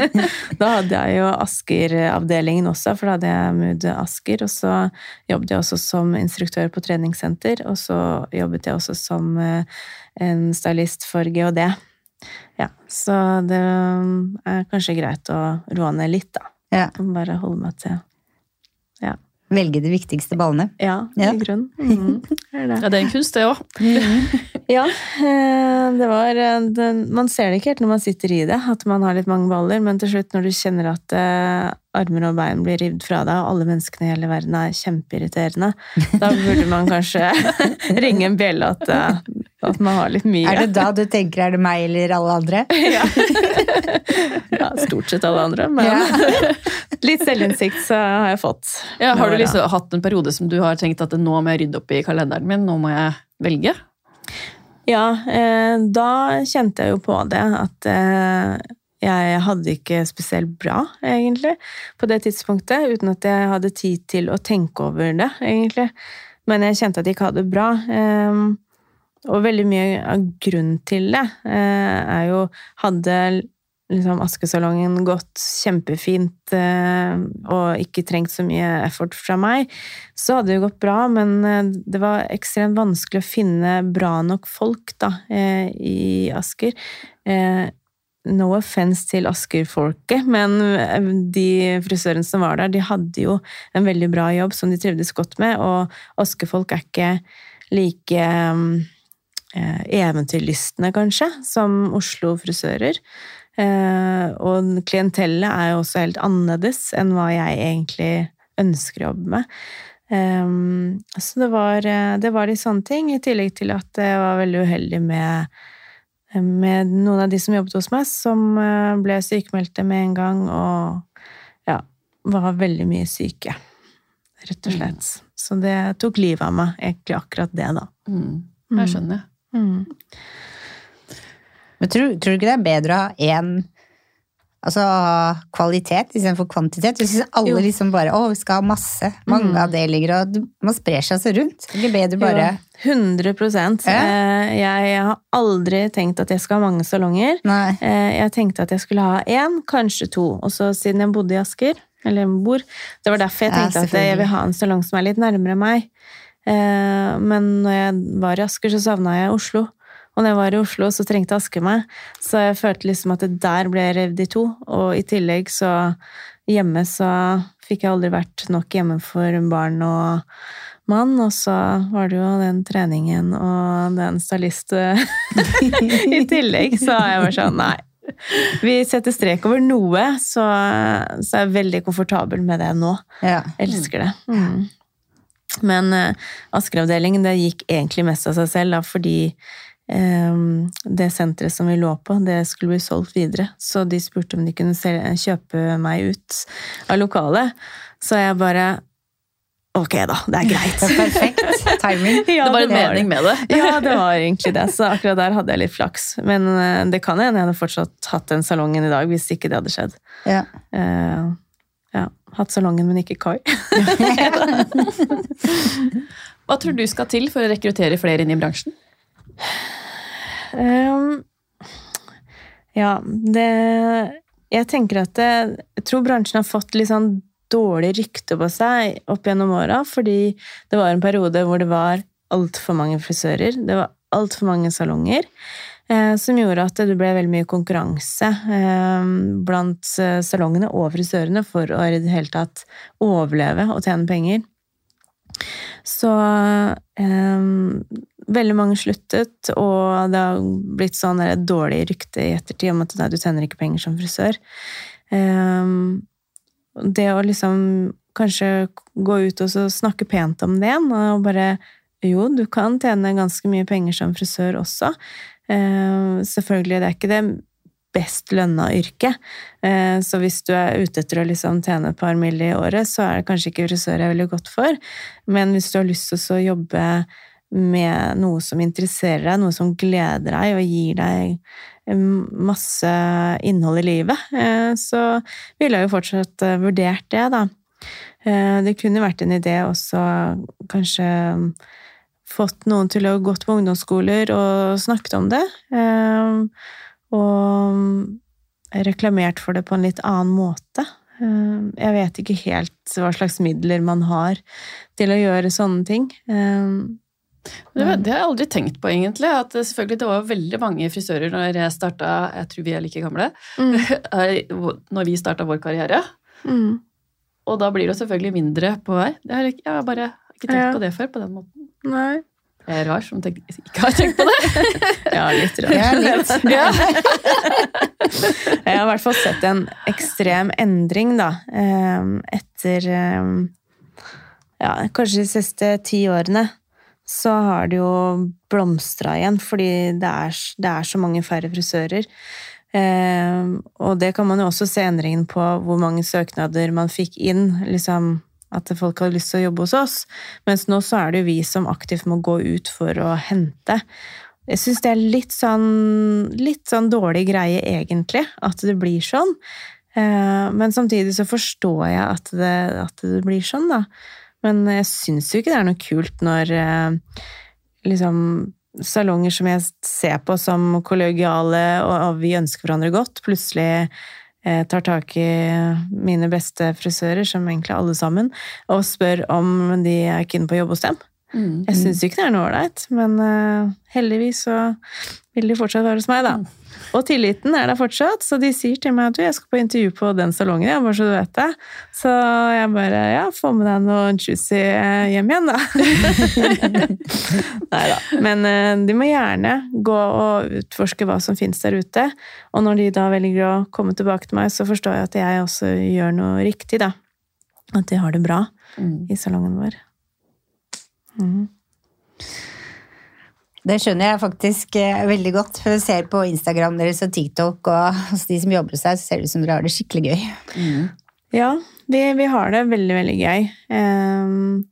Da hadde jeg jo Asker-avdelingen også, for da hadde jeg Mood Asker, og så jobbet jeg også som instruktør på treningssenter, og så jobbet jeg også som eh, en stylist for GHD. Ja, så det er kanskje greit å roe ned litt, da. Ja. Bare holde meg til Velge de viktigste ballene. Ja, Ja. i grunnen. Mhm, er det. Ja, det er en kunst, det òg. Ja, eh, det var eh, det, Man ser det ikke helt når man sitter i det, at man har litt mange baller, men til slutt, når du kjenner at eh, armer og bein blir rivd fra deg, og alle menneskene i hele verden er kjempeirriterende, da burde man kanskje ringe en bjelle at, eh, at man har litt mye. Er det da du tenker er det meg eller alle andre? Ja. ja, stort sett alle andre, men Ja. litt selvinnsikt så har jeg fått. Ja, har du liksom hatt en periode som du har tenkt at nå må jeg rydde opp i kalenderen min, nå må jeg velge? Ja, eh, da kjente jeg jo på det at eh, jeg hadde ikke spesielt bra, egentlig, på det tidspunktet, uten at jeg hadde tid til å tenke over det, egentlig. Men jeg kjente at jeg ikke hadde det bra. Eh, og veldig mye av grunnen til det eh, er jo Hadde liksom Askesalongen gått kjempefint eh, og ikke trengt så mye effort fra meg, så hadde det gått bra, men eh, det var ekstremt vanskelig å finne bra nok folk da, i Asker. No offence til Asker-folket, men eh, de frisørene som var der, de hadde jo en veldig bra jobb som de trivdes godt med, og Asker-folk er ikke like eh, eventyrlystne, kanskje, som Oslo-frisører. Eh, og klientellet er jo også helt annerledes enn hva jeg egentlig ønsker å jobbe med. Så det var, det var de sånne ting, i tillegg til at jeg var veldig uheldig med, med noen av de som jobbet hos meg, som eh, ble sykemeldte med en gang, og ja, var veldig mye syke. rett og slett. Så det tok livet av meg, egentlig akkurat det, da. Mm. Jeg skjønner. Mm. Men tror, tror du ikke det er bedre å ha én Altså kvalitet istedenfor kvantitet? Jeg synes alle Jo. liksom bare Å, vi skal ha masse. Mange Mm. avdelinger, og man sprer seg så rundt. Eller ber du bare Jo, 100 Ja. Eh, Jeg har aldri tenkt at jeg skal ha mange salonger. Nei. Eh, Jeg tenkte at jeg skulle ha én, kanskje to. Og så siden jeg bodde i Asker, eller bor, det var derfor jeg Ja, tenkte at jeg vil ha en salong som er litt nærmere meg. Eh, Men når jeg var i Asker, så savna jeg Oslo. Og når jeg var i Oslo, så trengte Aske meg. Så jeg følte liksom at det der ble revet i to. Og i tillegg så hjemme så fikk jeg aldri vært nok hjemme for barn og mann. Og så var det jo den treningen og den stylist i tillegg. Så jeg var sånn, nei. Vi setter strek over noe, så, så er jeg veldig komfortabel med det nå. Ja. Elsker det. Mm. Men uh, Asker-avdelingen det gikk egentlig mest av seg selv, da, fordi det senteret som vi lå på, det skulle bli solgt videre. Så de spurte om de kunne kjøpe meg ut av lokalet. Så jeg bare Ok, da. Det er greit. Det er perfekt timing. Ja, det var en var mening med det. Ja, det var egentlig det. Så akkurat der hadde jeg litt flaks. Men eh, det kan hende jeg hadde fortsatt hatt den salongen i dag hvis ikke det hadde skjedd. Ja. Eh, ja, hatt salongen, men ikke Kai. Hva tror du skal til for å rekruttere flere inn i bransjen? Ehm, ja, det Jeg tenker at det, Jeg tror bransjen har fått litt sånn dårlig rykte på seg opp gjennom åra, fordi det var en periode hvor det var altfor mange frisører. Det var altfor mange salonger. Eh, som gjorde at det ble veldig mye konkurranse eh, blant eh, salongene og frisørene for å i det hele tatt overleve og tjene penger. Så eh, veldig mange sluttet, og det har blitt sånn et dårlig rykte i ettertid om at nei, du tjener ikke penger som frisør. Eh, det å liksom kanskje gå ut og snakke pent om det igjen, og bare jo, du kan tjene ganske mye penger som frisør også. Eh, selvfølgelig, det er ikke det best lønna yrket. Eh, så hvis du er ute etter å liksom tjene et par mill. i året, så er det kanskje ikke frisør jeg er veldig godt for. Men hvis du har lyst til å jobbe med noe som interesserer deg, noe som gleder deg og gir deg eh, masse innhold i livet, eh, så ville jeg jo fortsatt eh, vurdert det, da. Det kunne vært en idé også kanskje fått noen til å gått på ungdomsskoler og snakket om det. Eh, Og reklamert for det på en litt annen måte. Eh, Jeg vet ikke helt hva slags midler man har til å gjøre sånne ting. Eh, Det, det har jeg aldri tenkt på, egentlig. At selvfølgelig, det var veldig mange frisører når jeg starta Jeg tror vi er like gamle. Når vi starta vår karriere. Mm. Og da blir det selvfølgelig mindre på. Jeg, jeg har bare ikke tenkt Ja. på det før på den måten. Nei. Jeg er rar som tenk, ikke har tenkt på det. Ja, litt rar. Ja, litt. Ja. Jeg har i hvert fall sett en ekstrem endring, da, eh, etter eh, Ja, kanskje de siste ti årene. Så har det jo blomstra igjen, fordi det er, det er så mange færre frisører. Eh, og det kan man jo også se endringen på hvor mange søknader man fikk inn. liksom at folk hadde lyst til å jobbe hos oss. Mens nå så er det jo vi som aktivt må gå ut for å hente. Jeg syns det er litt sånn, litt sånn dårlig greie, egentlig, at det blir sånn. Eh, Men samtidig så forstår jeg at det, at det blir sånn, da. Men jeg syns jo ikke det er noe kult når eh, liksom salonger som jeg ser på som kollegiale, og vi ønsker hverandre godt, plutselig eh, tar tak i mine beste frisører, som egentlig alle sammen, og spør om de er keen på å jobbe hos dem. Mm. Jeg syns ikke det er noe ålreit, men eh, heldigvis så vil de fortsatt være hos meg, da. Og tilliten er der fortsatt, så de sier til meg at du, jeg skal på intervju på den salongen, ja, bare så du vet det. Så jeg bare ja, få med deg noe juicy eh, hjem igjen, da. Nei da. Men eh, de må gjerne gå og utforske hva som finnes der ute. Og når de da velger å komme tilbake til meg, så forstår jeg at jeg også gjør noe riktig, da. At de har det bra Mm. i salongen vår. Mhm. Det skjønner jeg faktisk eh, veldig godt. For jeg ser på Instagram deres og TikTok og hos de som jobber hos deg, så ser det ut som dere har det skikkelig gøy. Mm. Ja, vi, vi har det veldig, veldig gøy. Um,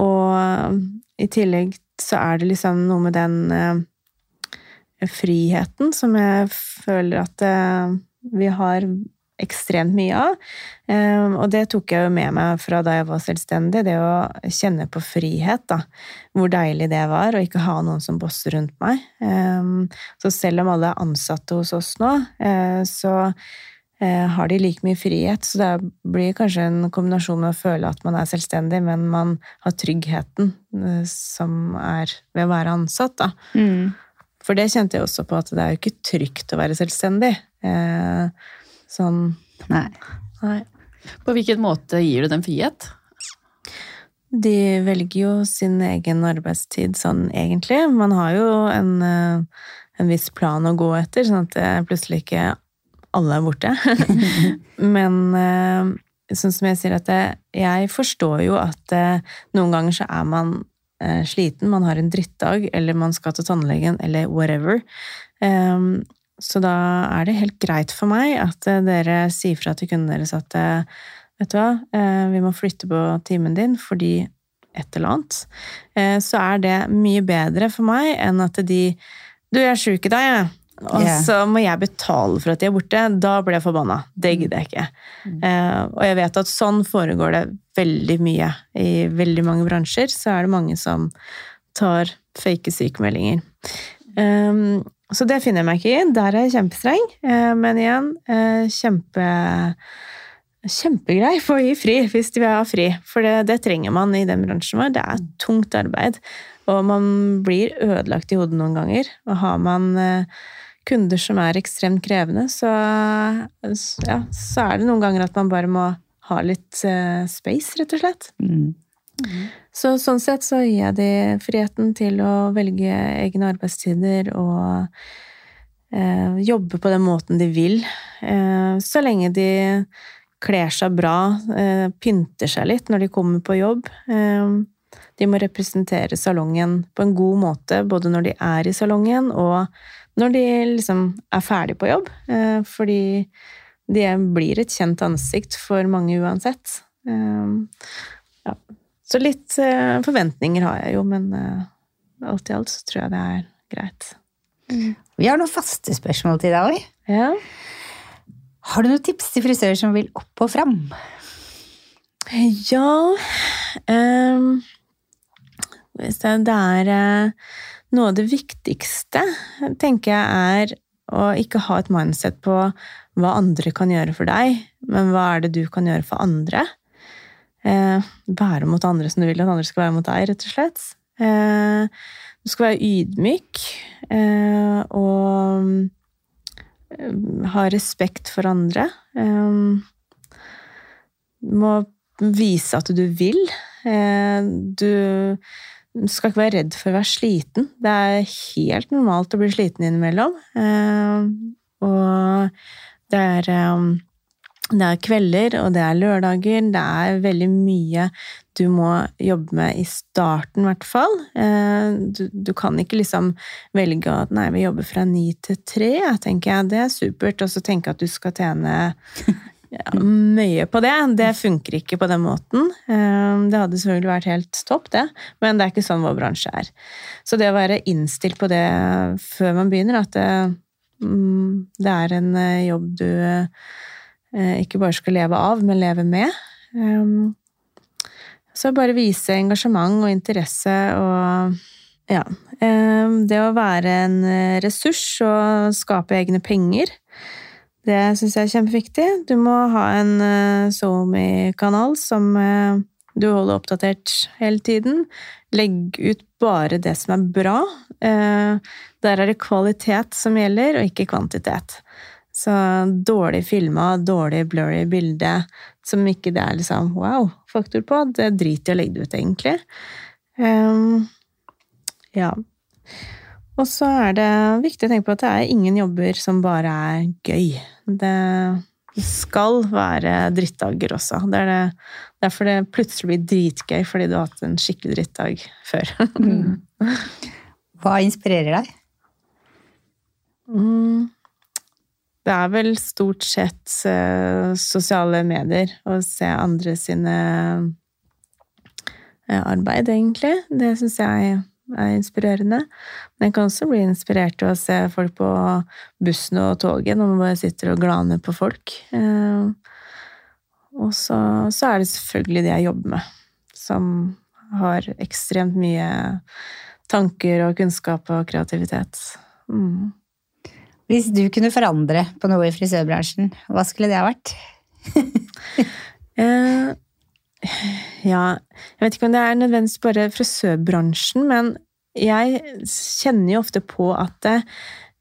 og i tillegg så er det liksom noe med den uh, friheten som jeg føler at uh, vi har ekstremt mye av. Ehm, og det tok jeg jo med meg fra da jeg var selvstendig, det å kjenne på frihet. da. Hvor deilig det var å ikke ha noen som bosser rundt meg. Ehm, så selv om alle er ansatte hos oss nå, eh, så eh, har de like mye frihet. Så det blir kanskje en kombinasjon med å føle at man er selvstendig, men man har tryggheten eh, som er ved å være ansatt. da. Mm. For det kjente jeg også på, at det er jo ikke trygt å være selvstendig. Eh, sånn Nei. Nei. På hvilken måte gir du dem frihet? De velger jo sin egen arbeidstid sånn egentlig. Man har jo en, eh, en viss plan å gå etter, sånn at plutselig ikke alle er borte. Men eh, sånn som jeg sier at det, jeg forstår jo at eh, noen ganger så er man eh, sliten, man har en drittdag, eller man skal til tannlegen, eller whatever. Ehm, så da er det helt greit for meg at eh, dere sier fra til kundene deres at eh, vet du hva, eh, vi må flytte på timen din fordi et eller annet. Så er det mye bedre for meg enn at de Du, jeg er sjuk i dag, jeg. Og yeah. så må jeg betale for at de er borte. Da blir jeg forbanna. Det gidder jeg ikke. Mm. og jeg vet at sånn foregår det veldig mye. I veldig mange bransjer så er det mange som tar fake sykemeldinger. Um, så det finner jeg meg ikke i. Der er jeg kjempestreng. Eh, men igjen, eh, kjempe Kjempegrei for å gi fri hvis de vil ha fri, for det, det trenger man i den bransjen vår. Det er tungt arbeid, og man blir ødelagt i hodet noen ganger. Og har man eh, kunder som er ekstremt krevende, så, ja, så er det noen ganger at man bare må ha litt space, rett og slett. Mm. Så sånn sett så gir jeg de friheten til å velge egne arbeidstider og eh, jobbe på den måten de vil. Eh, så lenge de kler seg bra, eh, pynter seg litt når de kommer på jobb. Eh, de må representere salongen på en god måte, både når de er i salongen og når de liksom er ferdig på jobb. Eh, fordi de blir et kjent ansikt for mange uansett. Eh, ja. Så litt eh, forventninger har jeg jo, men eh, alt i alt så tror jeg det er greit. Vi har noen faste spørsmål til deg òg. Ja. Har du noen tips til frisører som vil opp og fram? Ja det, det er eh, Noe av det viktigste, tenker jeg, er å ikke ha et mindset på hva andre kan gjøre for deg, men hva er det du kan gjøre for andre? Eh, være mot andre som du vil at andre skal være mot deg, rett og slett. Eh, du skal være ydmyk eh, og eh, ha respekt for andre. Eh, du må vise at du vil. Eh, Du skal ikke være redd for å være sliten. Det er helt normalt å bli sliten innimellom. Eh, Og det er, eh, det er kvelder, og det er lørdager. Det er veldig mye du må jobbe med i starten, i hvert fall. Eh, Du, du kan ikke liksom velge at nei, vi jobber fra ni til tre, tenker jeg. Det er supert. Og så tenke at du skal tjene ja, mye på det. Det funker ikke på den måten. Eh, Det hadde selvfølgelig vært helt topp, det, men det er ikke sånn vår bransje er. Så det å være innstilt på det før man begynner, at det, mm, det er en eh, jobb du eh, ikke bare skal leve av, men leve med. Eh, Så bare vise engasjement og interesse og ja. eh, Det å være en eh, ressurs og skape egne penger, det syns jeg er kjempeviktig. Du må ha en SoMe-kanal som eh, du holder oppdatert hele tiden. Legg ut bare det som er bra. Eh, der er det kvalitet som gjelder, og ikke kvantitet. Så dårlig filma, dårlig blurry bilde som ikke det er liksom wow-faktor på, det driter i å legge det ut, egentlig. Um, ja. Og så er det viktig å tenke på at det er ingen jobber som bare er gøy. Det skal være drittdager også. Det er det, derfor det plutselig blir dritgøy, fordi du har hatt en skikkelig drittdag før. Mm. Hva inspirerer deg? Mm. Det er vel stort sett uh, sosiale medier å se andre sine uh, arbeid, egentlig. Det syns jeg er inspirerende. Men jeg kan også bli inspirert til å se folk på bussen og toget når man bare sitter og glaner på folk. Uh, og så, så er det selvfølgelig det jeg jobber med, som har ekstremt mye tanker og kunnskap og kreativitet. Mm. Hvis du kunne forandre på noe i frisørbransjen, hva skulle det ha vært? uh, ja, jeg vet ikke om det er nødvendigvis bare frisørbransjen, men jeg kjenner jo ofte på at det,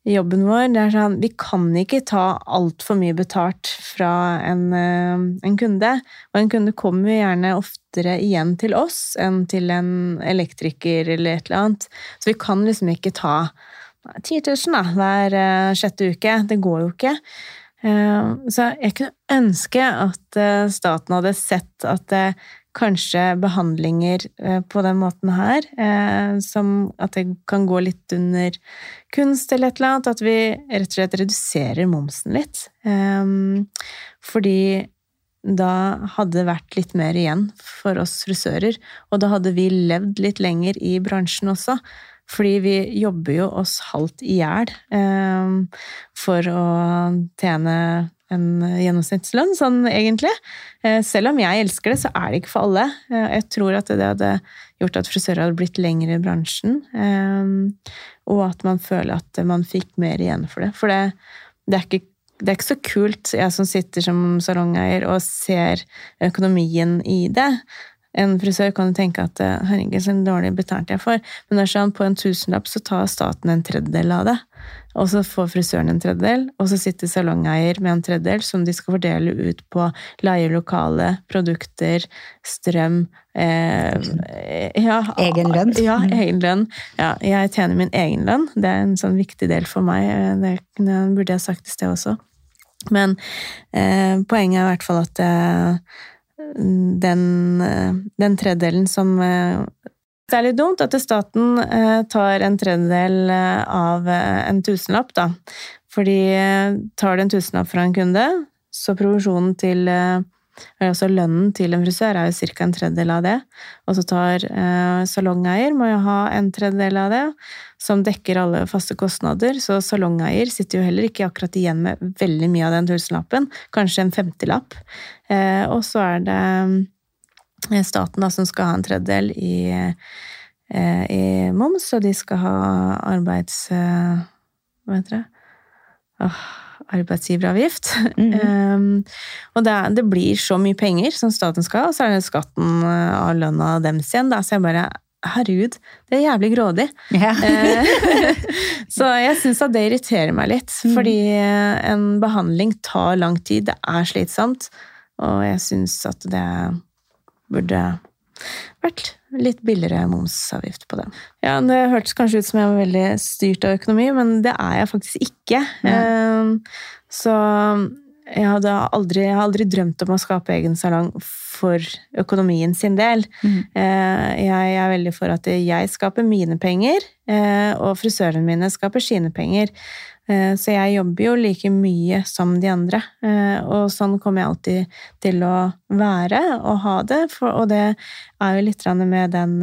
jobben vår det er sånn Vi kan ikke ta altfor mye betalt fra en, eh, en, kunde. Og en kunde kommer gjerne oftere igjen til oss enn til en elektriker eller et eller annet. Så vi kan liksom ikke ta 10 000 da, hver uh, sjette uke. Det går jo ikke. Uh, så jeg kunne ønske at uh, staten hadde sett at kanskje behandlinger på den måten her, som at det kan gå litt under kunst eller et eller annet, at vi rett og slett reduserer momsen litt. fordi da hadde det vært litt mer igjen for oss frisører, og da hadde vi levd litt lenger i bransjen også. Fordi vi jobber jo oss halvt i hjel eh, for å tjene en gjennomsnittslønn, sånn egentlig. Eh, selv om jeg elsker det, så er det ikke for alle. Eh, jeg tror at det hadde gjort at frisører hadde blitt lenger i bransjen. Eh, og at man føler at man fikk mer igjen for det. For det, det er ikke det er ikke så kult, jeg som sitter som salongeier og ser økonomien i det. En frisør kan tenke at eh, herregud, så dårlig betalt jeg får. Men er sånn, på en tusenlapp så tar staten en tredjedel av det. Og så får frisøren en tredjedel, og så sitter salongeier med en tredjedel som de skal fordele ut på leielokale, produkter, strøm eh, ja, Egen lønn? Ja, egen lønn. Ja, jeg tjener min egen lønn. Det er en sånn viktig del for meg. Det burde jeg sagt i sted også. Men eh, poenget er i hvert fall at eh, den, eh, den tredelen som eh, Det er litt dumt at staten eh, tar en tredjedel av en tusenlapp, da. Fordi tar du en tusenlapp fra en kunde, så provisjonen til Altså lønnen til en frisør er jo ca. en tredjedel av det. Og så tar eh, salongeier må jo ha en tredjedel av det, som dekker alle faste kostnader. Så salongeier sitter jo heller ikke akkurat igjen med veldig mye av den tusenlappen. Kanskje en femtilapp. Eh, og så er det eh, staten da, som skal ha en tredjedel i, eh, i moms, og de skal ha arbeids... Eh, hva heter det? Åh arbeidsgiveravgift. Mm -hmm. um, og det, det, blir så mye penger som staten skal og så er det skatten eh, av lønna deres igjen. Da. Så jeg bare Herregud, det er jævlig grådig. Eh, så jeg syns at det irriterer meg litt, mm. fordi eh, en behandling tar lang tid. Det er slitsomt, og jeg syns at det burde vært litt billigere momsavgift på det. Ja, Det hørtes kanskje ut som jeg var veldig styrt av økonomi, men det er jeg faktisk ikke. Mm. Så jeg aldri, jeg har aldri drømt om å skape egen salong for økonomien sin del. Mm. Jeg er veldig for at jeg skaper mine penger, eh, og frisørene mine skaper sine penger. Eh, så jeg jobber jo like mye som de andre, og sånn kommer jeg alltid til å være og ha det. og det er jo litt med den,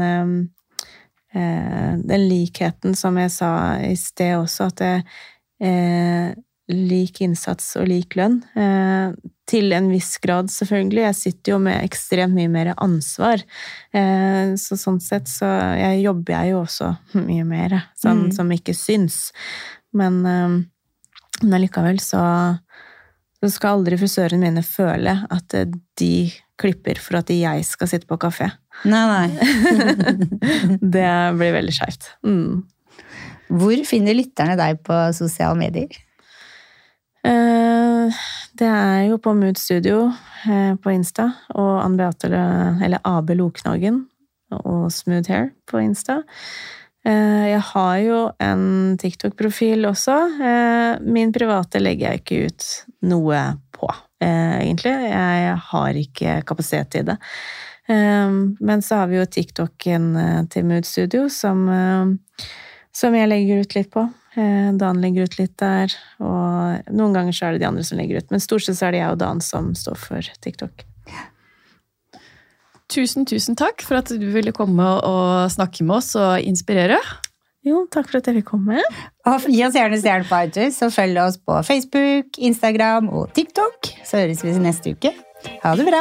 den likheten som jeg sa i sted også, at det, lik innsats og lik lønn. Eh, til en viss grad, selvfølgelig. Jeg sitter jo med ekstremt mye mer ansvar. Eh, så sånn sett så jeg jobber jeg jo også mye mer, sånn mm. som ikke syns. Men, eh, men allikevel så, så skal aldri frisørene mine føle at de klipper for at jeg skal sitte på kafé. Nei, nei. det blir veldig skeivt. Mm. Hvor finner lytterne deg på sosiale medier? Eh, det er jo på Mood Studio eh, på Insta og Ann Beate, eller AB Loknaggen og Smooth Hair på Insta. Eh, jeg har jo en TikTok-profil også. Min private legger jeg ikke ut noe på, egentlig. Jeg har ikke kapasitet til det. Men så har vi jo TikToken til Mood Studio, som, som jeg legger ut litt på. Eh, Dan legger ut litt der, og noen ganger så er det de andre som legger ut. Men stort sett så er det jeg og Dan som står for TikTok. Tusen, tusen takk for at du ville komme og snakke med oss og inspirere. Jo, takk for at jeg fikk komme. Og gi oss gjerne stjerne på iTunes, og følg oss på Facebook, Instagram og TikTok. Så høres vi neste uke. Ha det bra!